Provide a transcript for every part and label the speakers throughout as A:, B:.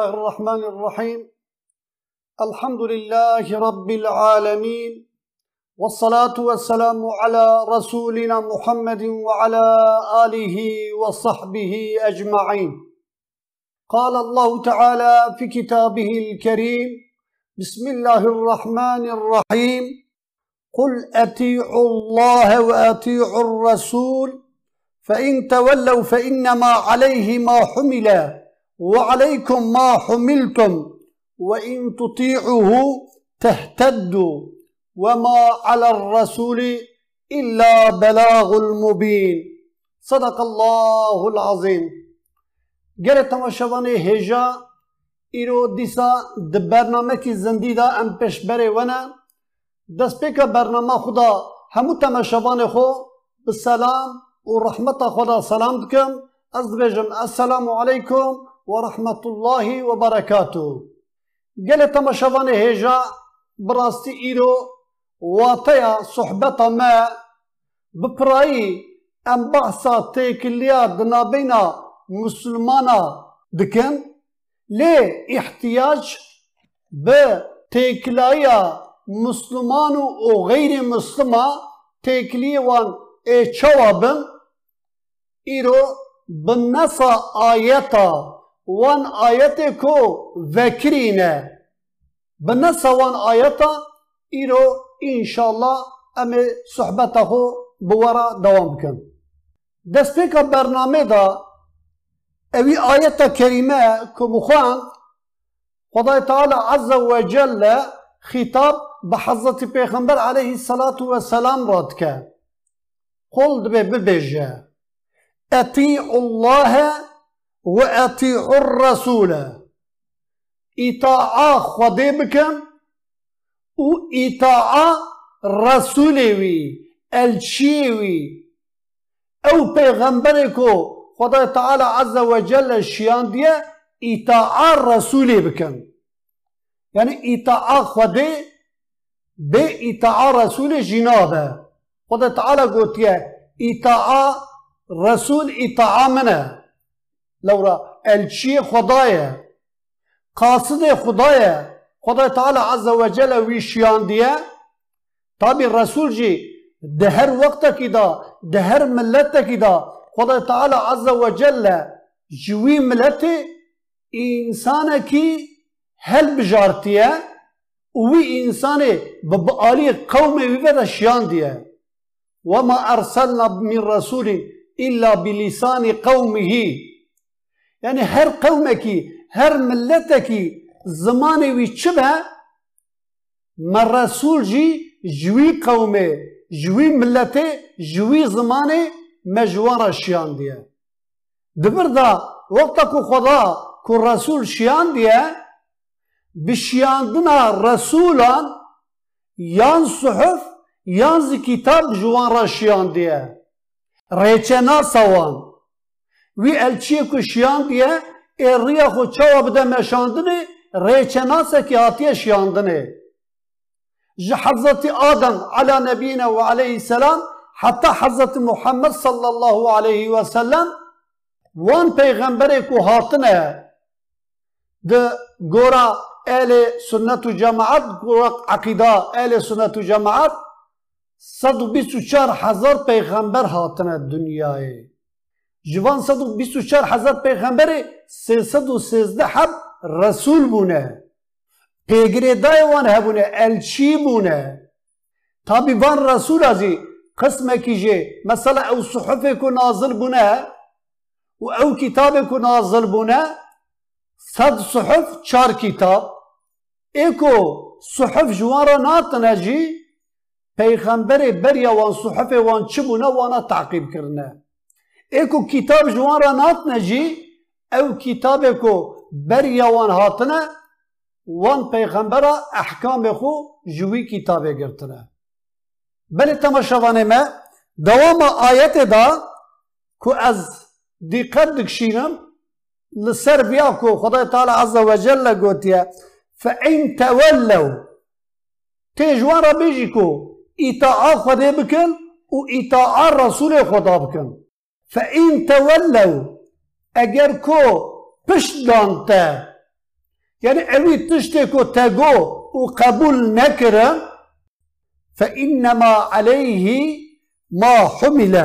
A: الله الرحمن الرحيم الحمد لله رب العالمين والصلاة والسلام على رسولنا محمد وعلى آله وصحبه أجمعين قال الله تعالى في كتابه الكريم بسم الله الرحمن الرحيم قل أطيعوا الله وأطيعوا الرسول فإن تولوا فإنما عليه ما حمل وعليكم ما حملتم وإن تطيعوه تهتدوا وما على الرسول إلا بلاغ المبين. صدق الله العظيم. گره تماشاوان هجا ایرو دیسا د برنامه أم پیش بره ونه دست برنامه خدا. همو تماشاوان خو بسلام و رحمت خدا سلام دکم از بجم السلام علیکم ورحمة الله وبركاته جل تماشوان هجا براستي إيرو واتيا صحبة ما. ببراي أم بحثا تيكليا دنابينا مسلمانا. دكن لي احتياج مسلمانو مسلمان غير مسلمة تيكليوان اي چوابن إيرو بنسا آياتا وان آیت کو وکرینه بنسا وان آیتا ایرو انشالله امی صحبته خو بورا دوام بکن دست پیکا برنامه دا اوی آیت کریمه که مخوان خدای تعالی عز و جل خطاب به حضرت پیغمبر علیه الصلاة والسلام راد که قل به ببجه اطیع الله وأطيعوا الرسول. إطاعة خدي بكم وإطاعة رسولوي الشيوي. أو پیغمبرکو خدا تعالى عز وجل الشيان دي إطاعة رسولي بكم يعني إطاعة خدي ب إطاعة رسول جنابه. تعالى قلت يا إطاعة رسول إطاعة منه. لورا الچی خدایه؟ قاصد خدایه. خدا تعالی عز و جل ویشیان دیه. تابی رسول جی ده هر وقت کی دا ده هر ملت کی دا خدا تعالی عز و جل جوی ملت انسان هل بجارتیه؟ وی انسان ببعالی قوم ویبدا شیان دیه. وما ارسلنا من رسول الا بلسان قومه. یعنی هر قوم کی هر ملت کی زمان وی چبه ما رسول جی جوی قومه جوی ملته جوی زمانه مجوار شیان دیه. دبر دا وقتا کو خدا کو رسول شیان دیه بشیاندنا رسولان یان صحف یان زی کتاب جوان را شیان دیه. ریچنا سوان وی الچیه کو شیان دیه ای ریا خو چاوا بده مشاندنه ریچنا سکی هاتیه شیاندنه جه حضرت آدم على نبينا وعليه السلام حتى حضرت محمد صلى الله عليه وسلم وان پیغمبر کو هاتنه ده گورا اهل سنت و جماعت گورا عقیده اهل سنت و جماعت 124 هزار پیغمبر هاتنه دنیای جوان 124 هزار پیغمبر 313 حب رسول بونه. پیگری دای وان هبونه الچی بونه. تابی وان رسول ازی قسم کیجه مثلا او صحف کو نازل بونه و او کتاب کو نازل بونه صد صحف چار کتاب. ایکو صحف جوارا ناتنه جی پیغمبر بریا وان صحف وان چی بونه وانا تعقیب کرنه. ایکو کتاب جوارا ناتنه جی او کتاب کو بریا وان هاتنه وان پیغمبر احکام خو جوی کتابه گرتنه بله تماشاوانه ما دوام آیت دا که از دقت دکشینم لسر بیا کو خدای تعالی عز و جل گوتیه فإن تولوا تیجوان را بیجی کو اطاعا خدا بکن و اطاعا رسول خدا بکن فإن تولوا اگر کو پشت دانته يعني اوي تشتكو تاغو وقبول نكرا فإنما عليه ما حمل.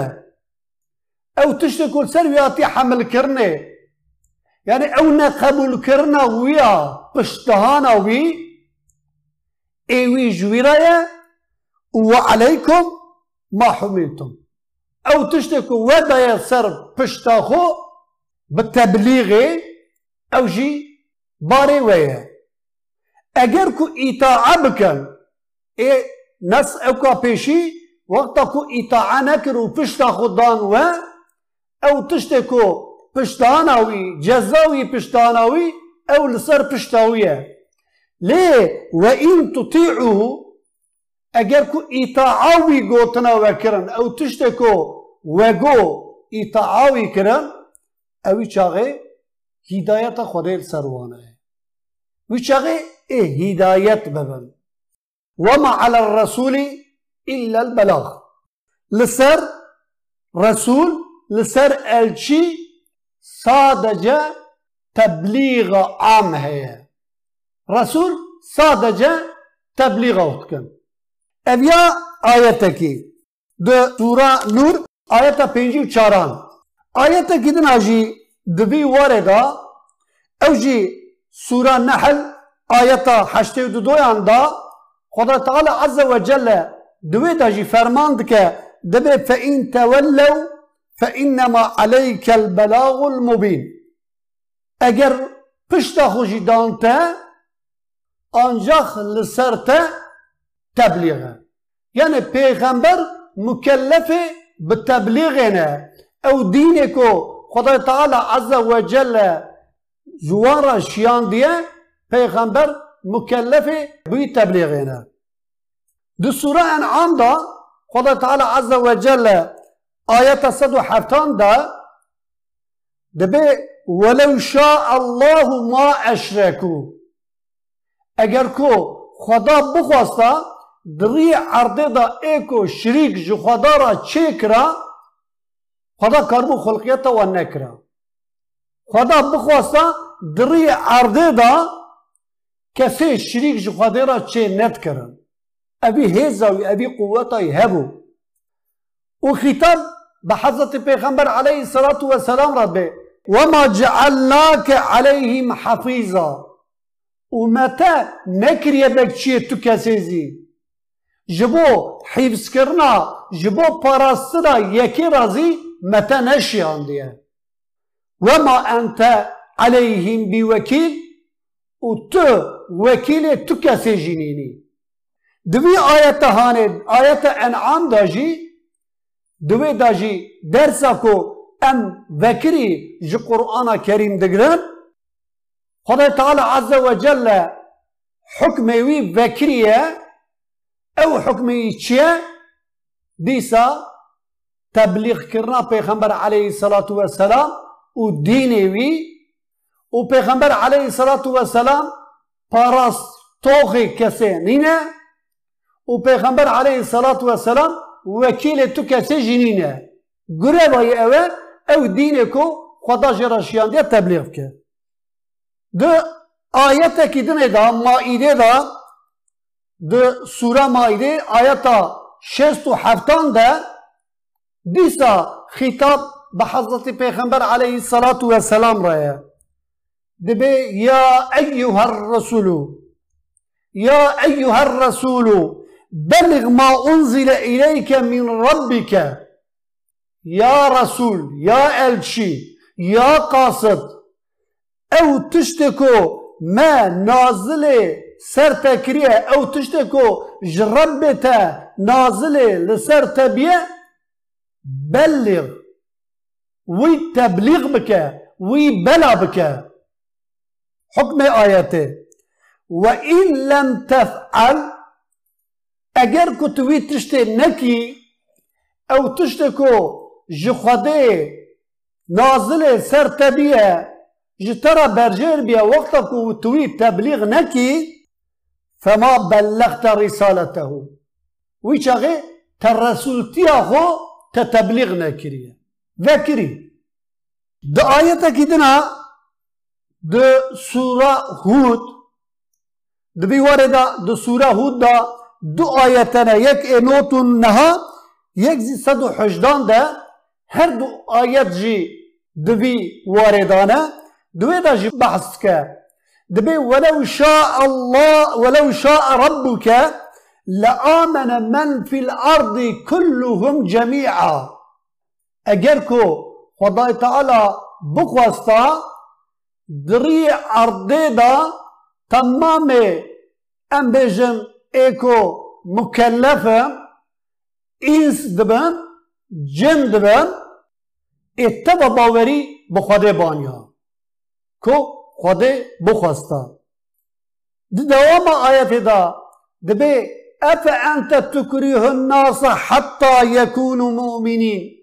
A: أو تشتكو سروياتي حمل كرنة. يعني أو قبول كرنا ويا بشتهانا وي. إيوي جويرايا وعليكم ما حملتم. أو تشتك ودا سر بشتاخو بالتبليغ أو جي باري ويا. اگر كو اطاعة اي نص اوكا بيشي وقتا كو اطاعة نكر وبشتاخو دان و أو تشتكو بشتاناوي جزاوي بشتاناوي أو لسر بشتاوية. ليه؟ وإن تطيعه اگر کو ایتاعوی گوتنا گۆتنەوە کرن ئەو تشتێکۆ وەگۆ ایتاعوی کرن اوی چاگه هدایت خۆدەیل سروانه. وی چاگه ای هدایت ببن. وما على الرسول إلا البلاغ. لسر رسول لسر الچی سادجا تبلیغ عام هي رسول صادجة تبليغ وتكن اویا آیت دو د تورا نور آیت پنجی و چاران آیت کی دن آجی دبی وارگا او سوره سورا نحل آیت حشتی و دو یان خدا تعالی عز و جل دوی دا جی فرماند که دبی فا این تولو فا اینما علیک البلاغ المبین اگر پشت خوشی دانته آنجا خلصرتا تبليغا يعني پیغمبر مكلف بتبليغنا أو دينكو خدا تعالی عز وجل جوارا شیان دیه پیغمبر مكلف بتبليغنا دو سوره انعام دا خدا تعالی عز وجل آية 170 دا دبي ولو شاء الله ما اشركوا اگر کو خدا بخواسته دری عرضه دا ایکو شریک جو خدا را چه کرا خدا کربو خلقیتا و نکرا خدا بخواستا دری عرضه دا کسی شریک جو خدا را چه نت کرن ابي هزاوي ابي قوتاي هبو وخطاب بحضرة پیغمبر عليه الصلاة والسلام ربه وما جعلناك عليهم حفيظا ومتى نكري بك تو جبو حفظ کرنا جبو پاراستنا یکی رازی متى نشیان دیه وما انت عليهم بوكيل وتو وكيل تو کسی جنینی دوی آیت هاند آیت انعام داجی دوی داجی درسا کو ام وکری جی قرآن کریم دگرن خدای تعالی عز و جل حکمی وکریه أو حكمي تشيا ديسا تبلیغ کرنا پیغمبر علیه الصلاة والسلام و ديني وی أو عليه الصلاة والسلام پاراس توخی کسی نینه أو عليه الصلاة والسلام وکیل تو کسی جنینه گره أو أو دینی کو خدا جراشیان دیه تبلیغ که دو آیت که دنه دا ما ایده دا مائده آیتا شست و هفتان ده دیسا خطاب به حضرت پیغمبر علیه الصلاة والسلام راه دبي يا أيها الرسول يا أيها الرسول بلغ ما أنزل إليك من ربك يا رسول يا ألشي يا قاصد أو تشتكو ما نازل سر تکریه أو تشته کو جرب تا لسر تبیه بلغ وی تبلیغ بکه وی بلا بکه حکم آیته و این لم تفعل اگر کو توی تشته نکی أو تشته کو جخده نازل سر تبیه جترا برجر بیا وقتا کو توی تبلیغ نکی فما بلغت رسالته. ويشاغي ترسولتيا خو تتبليغ نكريه وكري دا آية كدنا. دا سورة هود. دا بيواردا دا سورة هود دا. دو آيتنا. يك انوتون نها يك زي صد حجدان دا. هر دو آيت جي دبي واردانه دوی دا جی بحث که دبي ولو شاء الله ولو شاء ربك لآمن من في الأرض كلهم جميعا. أجركو خدای تعالی بخواستا دری عرضه دا تمام أم بیجن ایکو مکلفم اینس دبن جن دبن إتبا باوری بخوده بانیا کو خوده بخواستا دوام آیت دا دبی أفأنت تكره الناس حتى يكونوا مؤمنين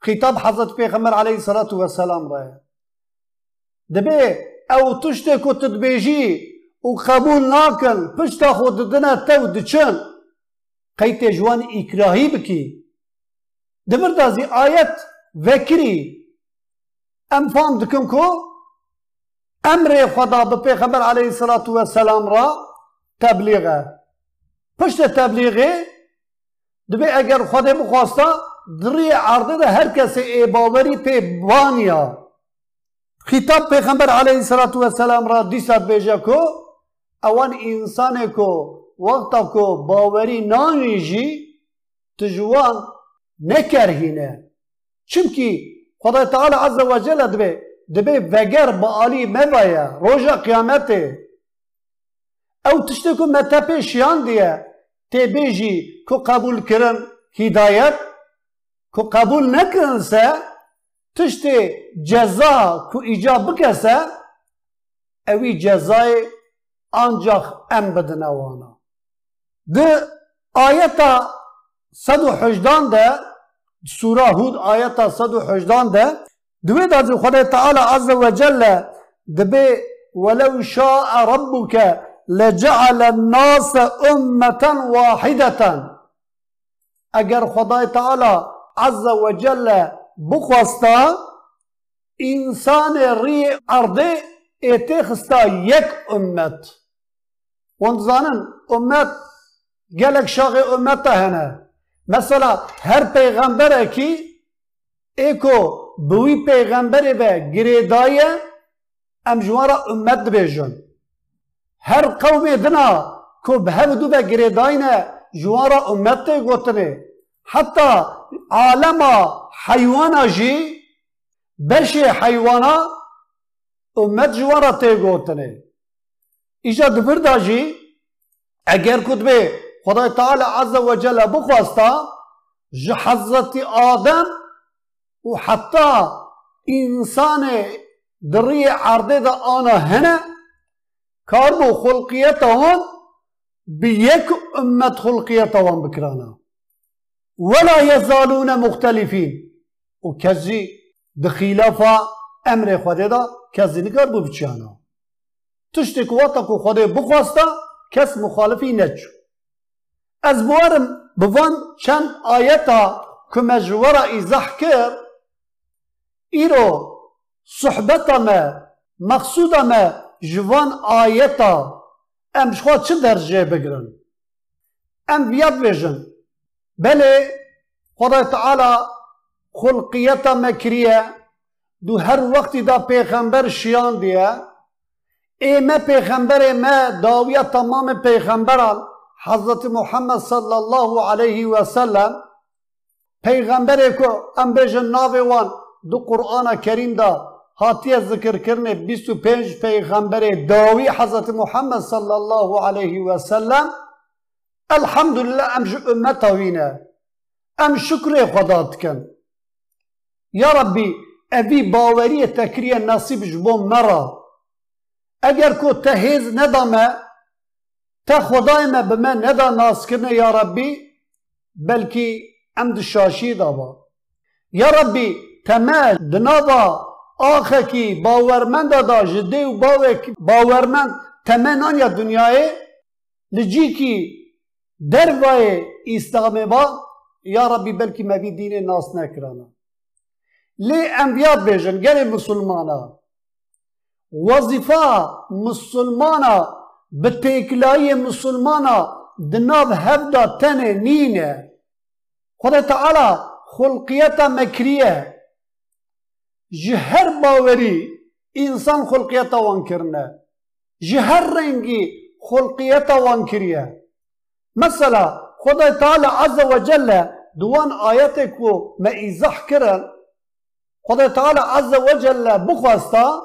A: خطاب حضرت پیغمبر علیه الصلاة والسلام راه دبی او تشته کو تدبیجی و قبول ناکن پشتا خود دنا تو دچن قیت جوان اکراهی بکی. دبر دازی آیت وکری. ام فهم دکن کو؟ امر خدا به پیغمبر علیه الصلاة والسلام را تبلیغه پشت تبلیغه دبی اگر خدا بخواستا دری عرضه ده هر کسی ای باوری پی وانیا خطاب پیغمبر علیه الصلاة والسلام را دیسات بیجه کو اوان انسان کو وقتا کو باوری نانیجی تجوان نکرهینه. چمکی خدای تعالی عز و جل دبی دبی وگر با آلی موایا روژا قیامته او تشتی کو متپی شیان دیه تی بیجی کو قبول کرن هدایت کو قبول نکرن سه تشتی جزا کو ایجاب بکسه اوی جزای ancak em bedine wana. Di ayeta sedu hicdan de Sura Hud ayeta sedu hicdan de دوی دا خدای تعالی عز وجل دبي ولو شاء ربك لجعل الناس أمة واحدة اگر خدای تعالی عز وجل بخواستا انسان ری ارده اتخستا یک امت وانت زانن امت gelek şağı ümmette hene. Mesela her peygambere ki بوی پیغمبر به گریدای ام جوارا امد بیجن هر قوم دنا کو به هم دو به گریدای نه جوارا امد تی گوتنه. حتا عالم حیوان جی بشه حیوانا امت جوارا تی گوتنه. ایجا دبرد جی اگر کد به خدای تعالی عز و جل بخواستا جه آدم و حتی انسان دری عرضه دا آنا هنه کار بو خلقیت آن به یک امت خلقیت آن بکرانا. ولا يزالون مختلفين و کسی دخیلافا امر خدا دا کسی نکار بو بچانا تشتی قواتا کو خدا بخواستا کس مخالفی نچو. از بوارم بوان چند آیتا که مجوره ایزح کر ایرو صحبتا ما مقصودا ما جوان آیتا. ام شخوا چه درجه بگرن ام بیاد بیجن بله خدای تعالی خلقیتا مکریه دو هر وقتی دا پیغمبر شیان دیه ایمه پیغمبر ما داویه تمام پیغمبران Hz. Muhammed sallallahu aleyhi ve sellem peygamberi ku em bêjin navê wan du Zikirkirinê bîst û pênc peygamberê dawî Hz. Muhammed sallallahu aleyhi ve sellem Elhamdülillah em ji ümmeta wî ne. Em şükrê xweda dikin. Ya Rabbi evî baweriyê te kiriye nasîb ji bo me ra. Eger ku te hêz nedame تا خدای ما به من ندا ناس کرنه یا ربی بلکی ام شاشی دابا یا ربی دناوا آخه کی باورمند دا جده و باورمند. تمنان یا دنیای لجی کی دروای اسلام با. یا ربی بلکی مبی دین ناس نکرانا. لی انبیاء بیجن گره مسلمانا. وظیفه مسلمانا به تکلای مسلمانا. دناب هفدا تنه نینه. خدا تعالی خلقیت مکریه. جهر باوری انسان خلقیت وان کرنه. جهر رنگی خلقیت وان کریه. مثلا خدا تعالی عز وجل دوان آیت کو ما ایزح کرن. خدا تعالی عز وجل بخواستا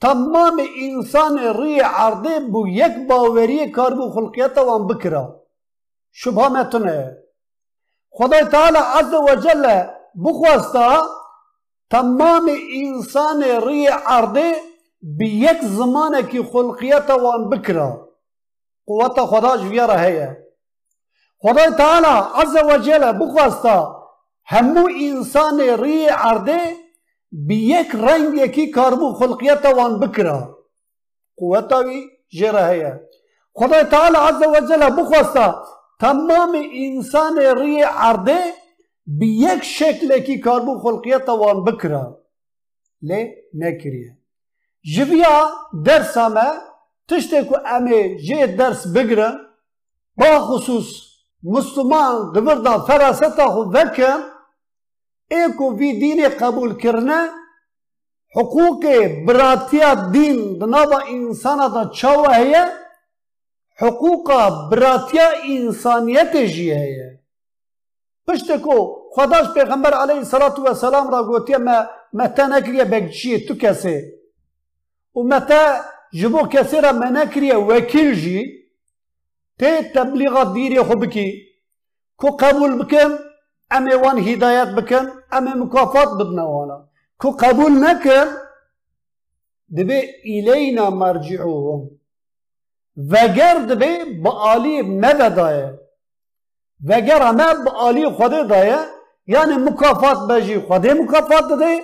A: تمام انسان ری عرضه بو یک باوری کار بو خلقیت وان بکرا. شبه متنه خدا تعالی عز وجل بخواستا تمام انسان ری عرضه به یک زمانه که خلقیت وان بکرا. قوت خدا جویره هیه. خدا تعالی عز وجل بخواستا همو انسان ری عرضه به یک رنگ یکی کاربو خلقیت وان بکرا. قوتا وی جره هیه. خدا تعالی عز وجل بخواستا تمام انسان ری عرضه به یک شکل کی کاربو خلقیت وان بکرا. نکریه. جویا درس همه تشتی که امی جه درس بگرن با خصوص مسلمان دوردا فراستا خو وکن ایکو وی دین قبول کرنه حقوق براتیا دین دنابا انسان دا چاوه هیه حقوق براتیا انسانیت جی هیه. پشت کو خداش پیغمبر علیه الصلاة والسلام را گوتیه ما متا نکریه بگچیه تو کسی؟ و متا جبو کسی را ما نکریه؟ وکیل جی. تی تبلیغات دیری خو بکی. کو قبول بکن امی وان هدایت بکن امی مکافات بدنا وانا کو قبول نکن دبی ایلینا مرجعوهم. وگر دبی با آلی مددایه. وگر همه با آلی خود دایه یعنی مکافات بجی خود مکافات داده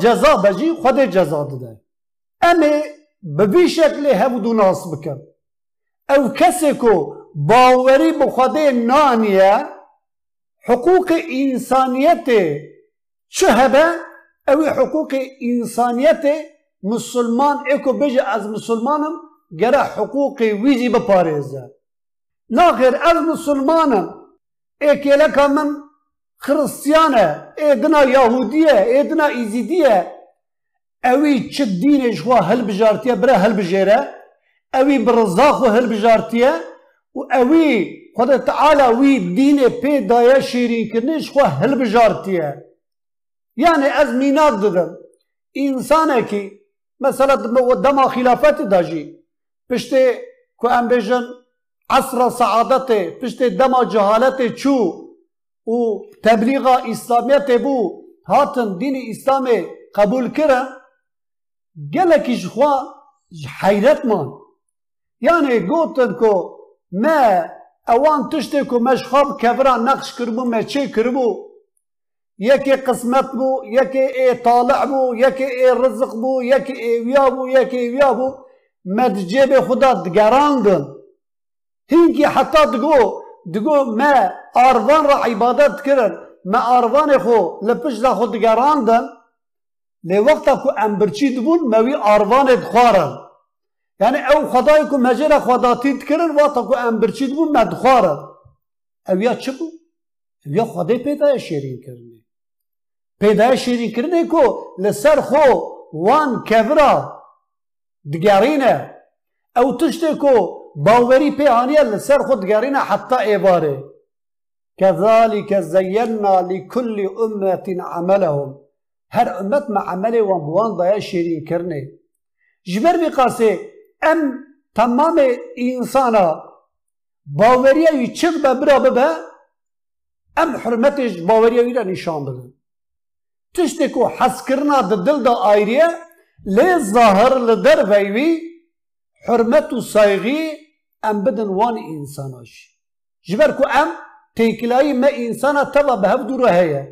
A: جزا بجی خود جزا داده امی به وی شکل هبودو ناس بکن او کسی کو باوری به خود نانیه حقوق انسانیت چه هبه او حقوق انسانیت مسلمان اکو بجه از مسلمانم گره حقوق ویزی بپارێزە ناخێر ئەز مسلمانم ئێکێلەکە من خرستیانە ئێدنا یاهودیە ئێدنا ئیزیدیە ئەوی چ دینێشوا هەلبژارتیە برە هەلبژێرە ئەوی بڕزاخ و هەلبژارتیە و ئەوی خودە تعالا وی دینێ پێدایە شیرینکردنش خوا هەلبژارتیە یعنی ئەز مینات ددم ئینسانێکی مثلا دما خلافەتی داژی پشتێ کو ئەم بێژن عصر سعادەتێ پشتێ دەما جەهالەتێ چوو و تبلیغا ئیسلامیەتێ بوو عصر سعادت پشت دم جهالت چو او تبلیغ اسلامیت بو هاتن دین اسلام قبول کره گلک اشخوا حیرت من یعنی گوتن کو ما اوان تشتی کو مشخاب کبرا نقش کربو ما چی کربو یکی قسمت بو یکی ای طالع بو یکی ای رزق بو یکی ای ویا بو یکی ای ویا بو مدجب خدا دگران دن هنگی حتی دگو دگو ما آروان را عبادت کرن ما آروان خو لپش دا خود گراندن لی وقتا کو امبرچی دبون موی آروان دخوارن یعنی او خدای کو مجر خدا تید کرن وقتا که امبرچی دبون ما دخوارن او یا چه بو؟ او یا خدای پیدا شیرین کرنی پیدا شیرین کرنی کو لسر خو وان کفرا دگرینه او تشتی کو باوری پی آنیه لسر خود گرینه حتی ایباره. كذلك زينا لكل أمة عملهم. هر أمة ما عمله وموان ضايا شيرين كرني جبر بقاسي أم تمام إنسانا باوريا يتشب ببرا ببا أم حرمتش باوريا يلا نشان بلن تشتكو حسكرنا ددل دا آيريا لي ظاهر لدر بيوي حرمتو صايغي ام بدن وان انساناش جبر کو ام تیکلایی ما انسانا تبا به دوره هیا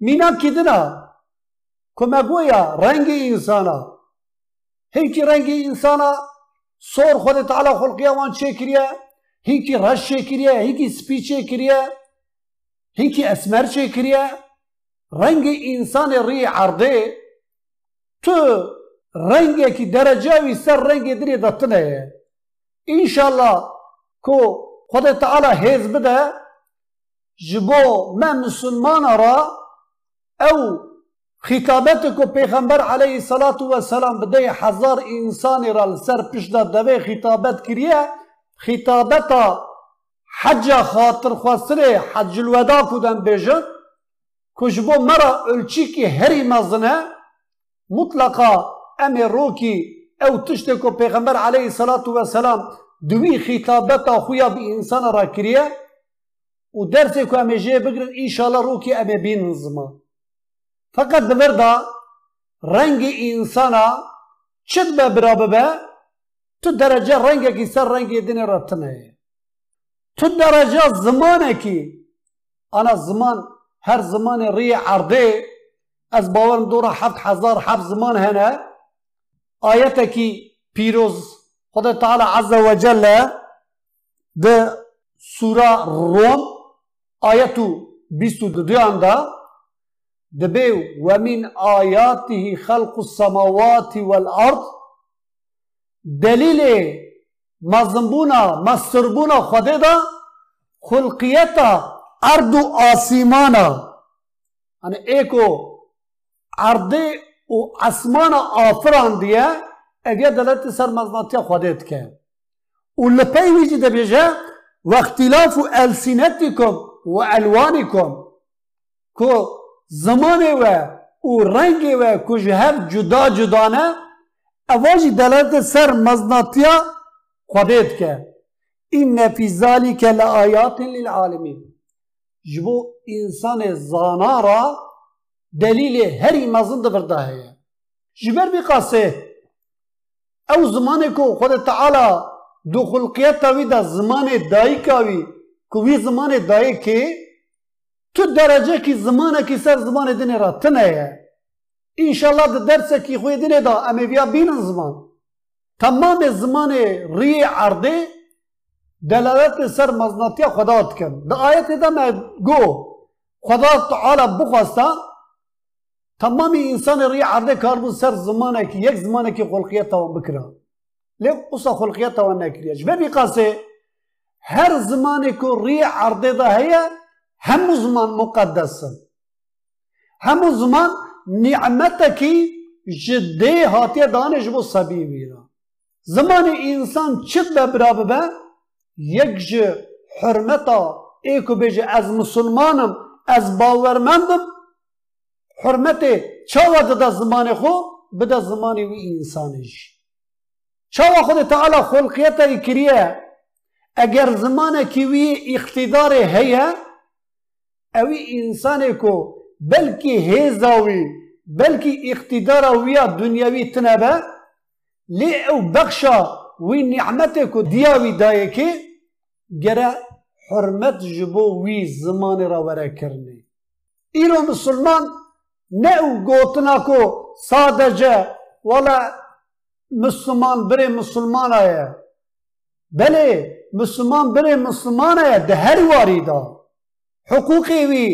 A: مینا کدنا کما گویا رنگ انسانا. هیکی رنگ انسانا سور خود تعالی خلقیا وان چه کریه؟ هیکی رش چه کریه؟ هیکی سپی چه کریه؟ اسمر چه کریه؟ رنگ انسان ری عرضه. تو ڕەنگێکی دەرەجاوی سەر ڕەنگی درێ دەتنەیە ئینشاءله کۆ ان شاء الله کو خدا تعالى هیز بدا جبو ما مسلمان را أو خطابتك پیغمبر عليه الصلاة والسلام بده حزار انسان را لسر پشت دوی خطابت کریه خطابتا حج خاطر خواستره حج الودا کدن بیجن. کجبو مرا الچی که هری مزنه مطلقا امروکی أو تشتكو پیغمبر عليه الصلاة والسلام دوی خطابتا خويا بإنسان انسان را کریه و درسی که امه جه بگرن انشالله رو که بین فقط دمردا رنگ إنسانا چد به برابة به تو درجة رنگ کی سر رنگ دین رتنه تو درجة زمانه کی أنا زمان هر زمان ری عرضه از باورم دوره هفت هزار هفت زمان هنه آیت كي بيروز خدا تعالى عز وجل ده سورة روم آیت 22 ده. دبيو ومن آياته خلق السماوات والأرض. دليل مظنبونا مصربونا ده خلقيتا أرض آسيمانا أنا يعني إيكو أرضي و اسمان آفران دیا اگه دلت سر مزناتی خودت که. و لپی ویجی ده بیجه و اختلاف و السینتکم و الوانکم که زمان و و رنگ و که هر جدا جدا نه اواجی دلت سر مزناتی خودت که. این فی ذالک لآیات للعالمین. جبو انسان زانه را دلیلی هری مزند برده هی جبر بیقاسه او زمان کو خود تعالا دو خلقیت تاوی دا زمان دایی کاوی که وی زمان دایی که تو درجه کی زمان کی سر زمان دین را تنه یه انشالله در درس کی خوی دین دا امی بیا بین زمان تمام زمان ری عرده دلالت سر مزناتی خدا تکن در آیت دا مه گو خدا تعالا بخواستا تمامی انسان ری عرض کرده سر زمانه که یک زمانه که خلقیت آن بکره، لک اصلا خلقیت آن نکلیه. چه بیکسه؟ هر زمان که ری ده دهیم، هم زمان مقدس هم زمان نعمتی که جدی هاتی دانش و سابی می‌ده. زمان انسان چیت به برابره؟ یک جه حرمتا، ایکو بج از مسلمانم، از باورمندم. حرمت چاوه داده زمان خو بده زمان وی انسانش جی چاوه خود تعالی خلقیت ای کریه اگر زمان کی وی اقتدار هیا اوی انسان کو بلکی هیزاوی بلکی اختیار وی دنیاوی تنبه لی او بخشا وی نعمت کو دیاوی دایه که گره حرمت جبو وی زمان را وره کرنی ایرو مسلمان نه او گوتنا کو sadece ولا مسلمان بره مسلمان آیا بله مسلمان بره مسلمان آیا ده هر واری دا حقوقي وي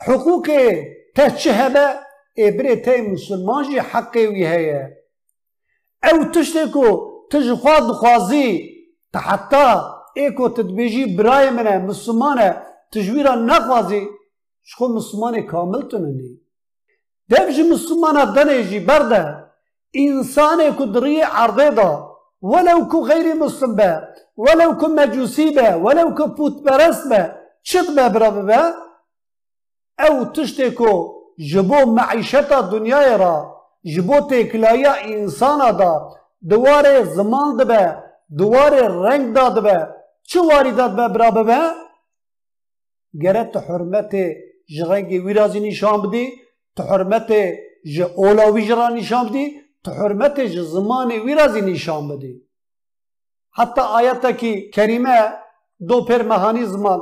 A: حقوقي تشهبة إبري تي مسلمان جي حقي وي هي أو تشتكو تجخواد خوازي تحتى إيكو تدبيجي براي منه مسلمانة تجويرا نخوازي شخو مسلماني كامل تنني دفج مسلمانة دنيجي برده إنساني كدري عرضي دا ولو كو غير مسلم به ولو كو مجوسي به ولو كو بوت برس به چت به برا به أو تشتی کو جبو معیشتا دنیای را جبو تکلایا انسان دا. دواره زمان دبه دواره رنگ داد به چه واری داد به برا به گره حرمت جرنگ ویرازی نشان بدی. تو حرمت ج اولاوی جرا نشان بدی تو حرمت ج زمان ویرازی نشان بدی حتی آیت کی کریمه دو پر مهانی زمان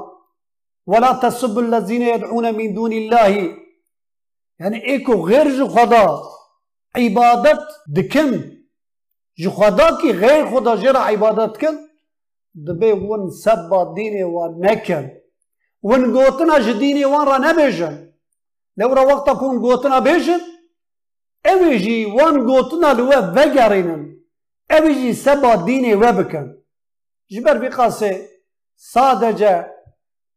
A: ولا تسبوا الذين يدعون من دون الله يعني ايكو غير جو خدا عبادت دكن جو خدا کی غیر خدا جرا عبادت کن دبی ون سبا دینی و نکن ون گوتنا جدینی وان را نبیجن لو را وقتا کن گوتنا بیشت اوی جی وان گوتنا لوه وگرینن اوی جی سبا دینی و بکن جبر بی قاسه سادجا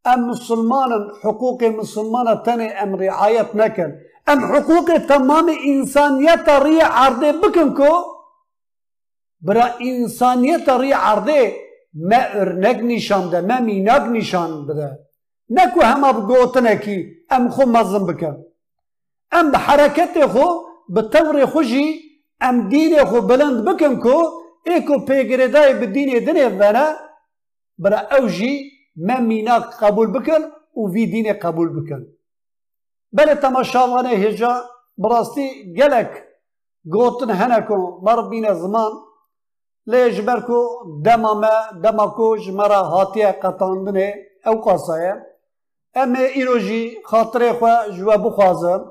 A: ام مسلمان حقوق مسلمان تنه ام رعایت نکن ام حقوق تمام انسانیت ری عرده بکن کو برا انسانیت ری عرده ما ارنگ نشان ما مینگ نشان بده نکو هم اب کی ام خو مزم بکه ام به حرکت خو به طور خوشی ام دین خو بلند بکن کو ای کو پیگرده به دین دنه بنا برا اوجی ممینا قبول بکن و وی دین قبول بکن بله تماشاوانه هجا براستی گلک گوتن هنکو بر بین زمان لیش برکو دماما دماکو جمرا حاتی قطاندنه او قاسایه ئەمێ ئیرۆژی خوازم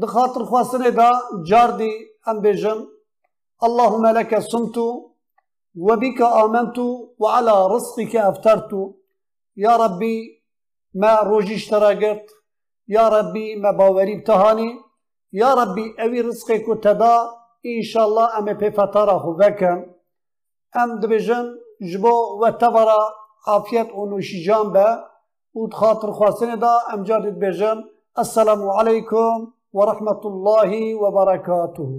A: د خاطر خو سره دا جاردی ام بێژم اللهم لك صمت وبك آمنت وعلى رزقك أفترت يا ربي ما روجيش اشتراقت يا ربي ما باوري بتهاني يا ربي أوي رزقك تدا إن شاء الله أم بفتره بكم أم دبجن جبو وتفرا عافيت ونوشي جانبه ود خواسنة دا امجاد بێژم السلام عليكم ورحمة الله وبركاته